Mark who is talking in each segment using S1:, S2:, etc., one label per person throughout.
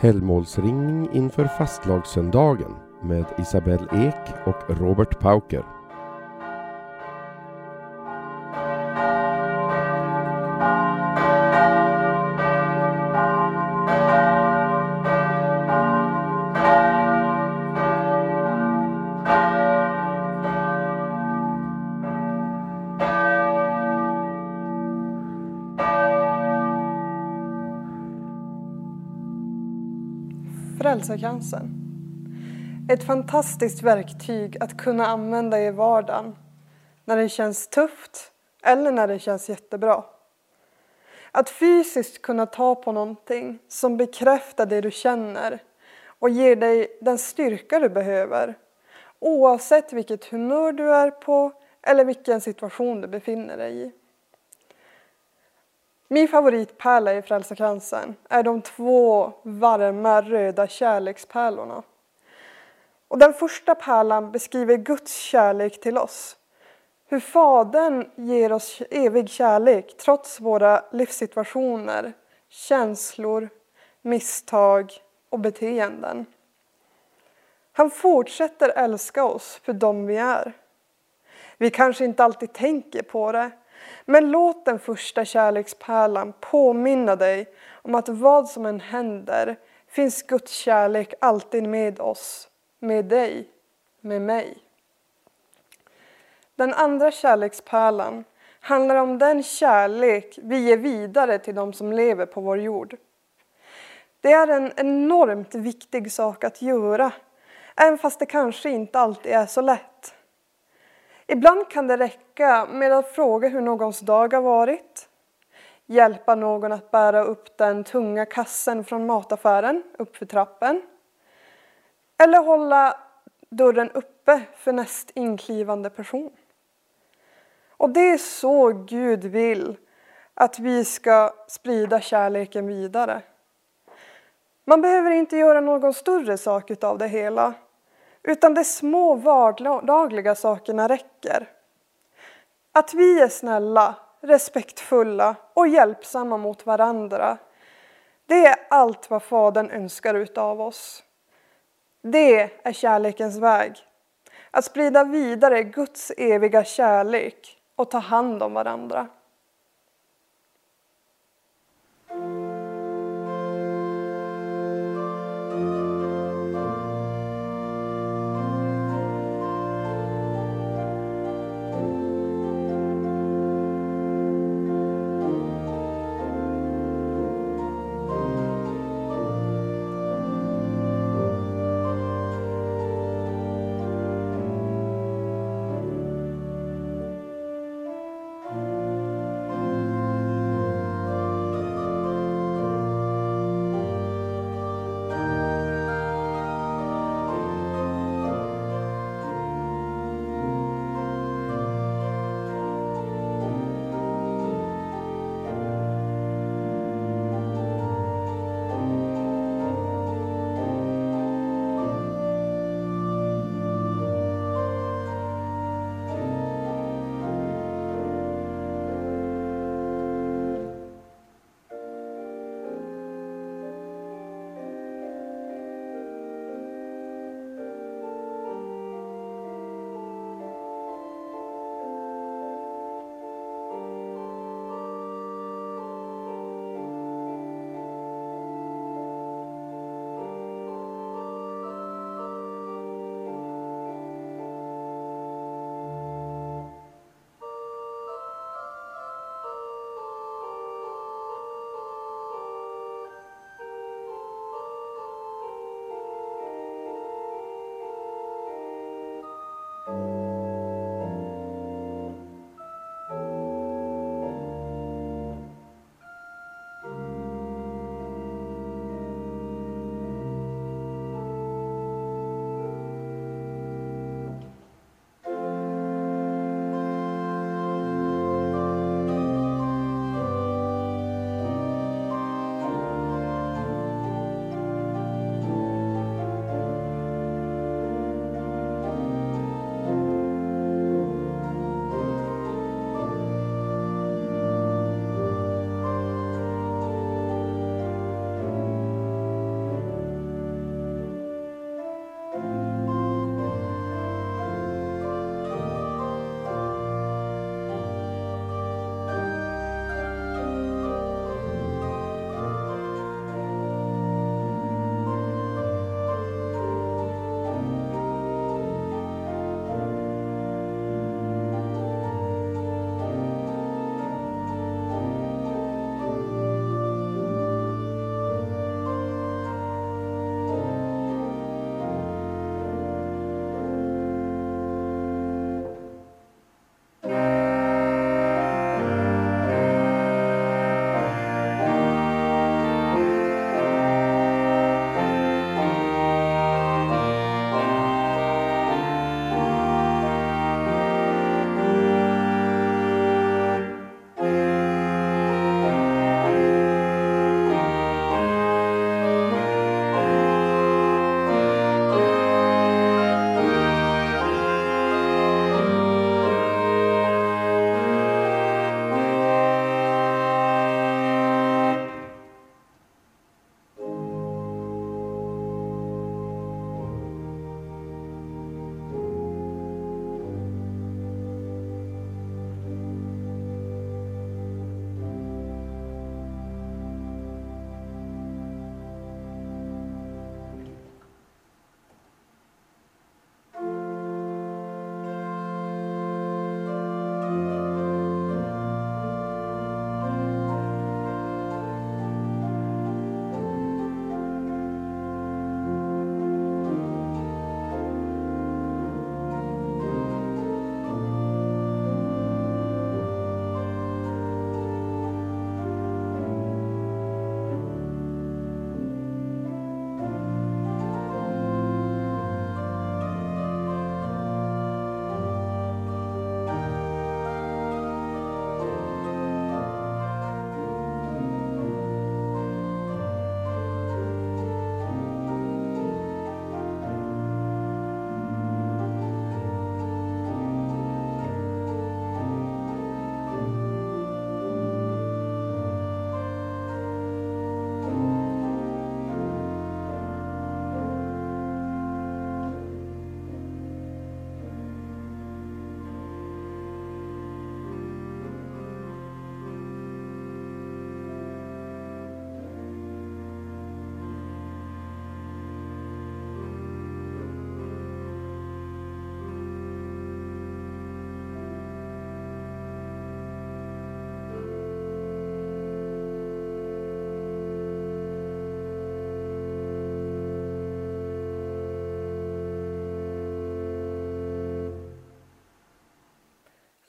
S1: Helgmålsringning inför fastlagssöndagen med Isabelle Ek och Robert Pauker.
S2: Frälsarkransen. Ett fantastiskt verktyg att kunna använda i vardagen när det känns tufft eller när det känns jättebra. Att fysiskt kunna ta på någonting som bekräftar det du känner och ger dig den styrka du behöver oavsett vilket humör du är på eller vilken situation du befinner dig i. Min favoritpärla i Frälsarkransen är de två varma röda kärlekspärlorna. Och den första pärlan beskriver Guds kärlek till oss. Hur Fadern ger oss evig kärlek trots våra livssituationer, känslor, misstag och beteenden. Han fortsätter älska oss för dem vi är. Vi kanske inte alltid tänker på det, men låt den första kärlekspärlan påminna dig om att vad som än händer finns Guds kärlek alltid med oss, med dig, med mig. Den andra kärlekspärlan handlar om den kärlek vi ger vidare till de som lever på vår jord. Det är en enormt viktig sak att göra, även fast det kanske inte alltid är så lätt. Ibland kan det räcka med att fråga hur någons dag har varit, hjälpa någon att bära upp den tunga kassen från mataffären uppför trappen eller hålla dörren uppe för näst inklivande person. Och det är så Gud vill att vi ska sprida kärleken vidare. Man behöver inte göra någon större sak av det hela utan de små vardagliga sakerna räcker. Att vi är snälla, respektfulla och hjälpsamma mot varandra. Det är allt vad Fadern önskar utav oss. Det är kärlekens väg. Att sprida vidare Guds eviga kärlek och ta hand om varandra.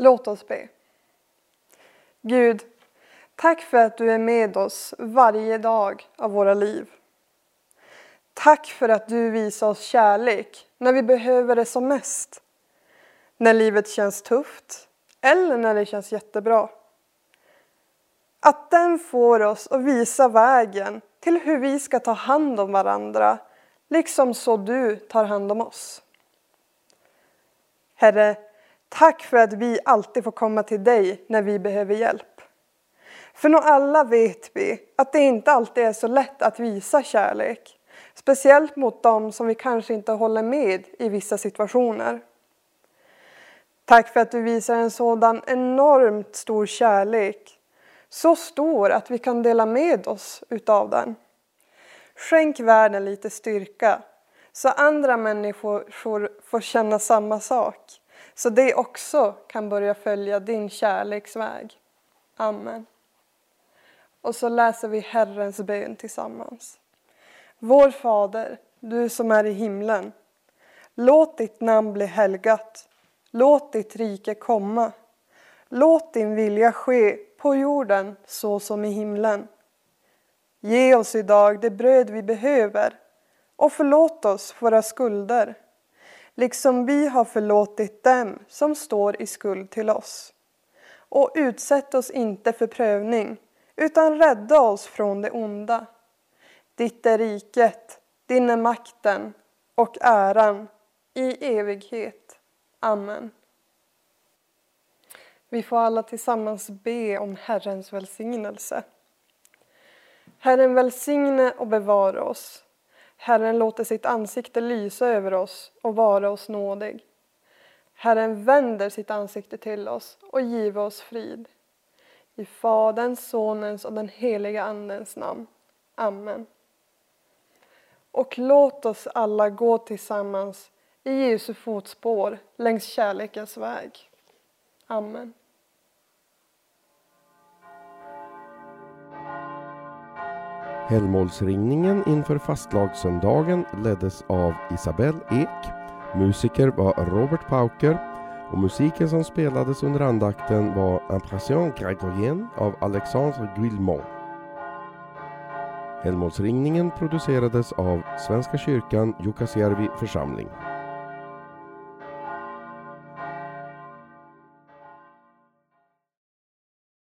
S2: Låt oss be. Gud, tack för att du är med oss varje dag av våra liv. Tack för att du visar oss kärlek när vi behöver det som mest. När livet känns tufft eller när det känns jättebra. Att den får oss att visa vägen till hur vi ska ta hand om varandra, liksom så du tar hand om oss. Herre, tack för att vi alltid får komma till dig när vi behöver hjälp. För nog alla vet vi att det inte alltid är så lätt att visa kärlek. Speciellt mot dem som vi kanske inte håller med i vissa situationer. Tack för att du visar en sådan enormt stor kärlek. Så stor att vi kan dela med oss utav den. Skänk världen lite styrka så andra människor får känna samma sak. Så det också kan börja följa din kärleksväg. Amen. Och så läser vi Herrens bön tillsammans. Vår Fader, du som är i himlen. Låt ditt namn bli helgat. Låt ditt rike komma. Låt din vilja ske på jorden så som i himlen. Ge oss idag det bröd vi behöver och förlåt oss våra skulder, liksom vi har förlåtit dem som står i skuld till oss. Och utsätt oss inte för prövning, utan rädda oss från det onda. Ditt är riket, din är makten och äran i evighet. Amen. Vi får alla tillsammans be om Herrens välsignelse. Herren välsigne och bevara oss. Herren låter sitt ansikte lysa över oss och vara oss nådig. Herren vänder sitt ansikte till oss och giver oss frid. I Faderns, Sonens och den heliga Andens namn. Amen. Och låt oss alla gå tillsammans i Jesu fotspår längs kärlekens väg. Amen.
S1: Helgmålsringningen inför fastlagssöndagen leddes av Isabelle Ek. Musiker var Robert Pauker och musiken som spelades under andakten var Impression Grégorienne av Alexandre Guillemot. Helgmålsringningen producerades av Svenska kyrkan Jukkasjärvi församling.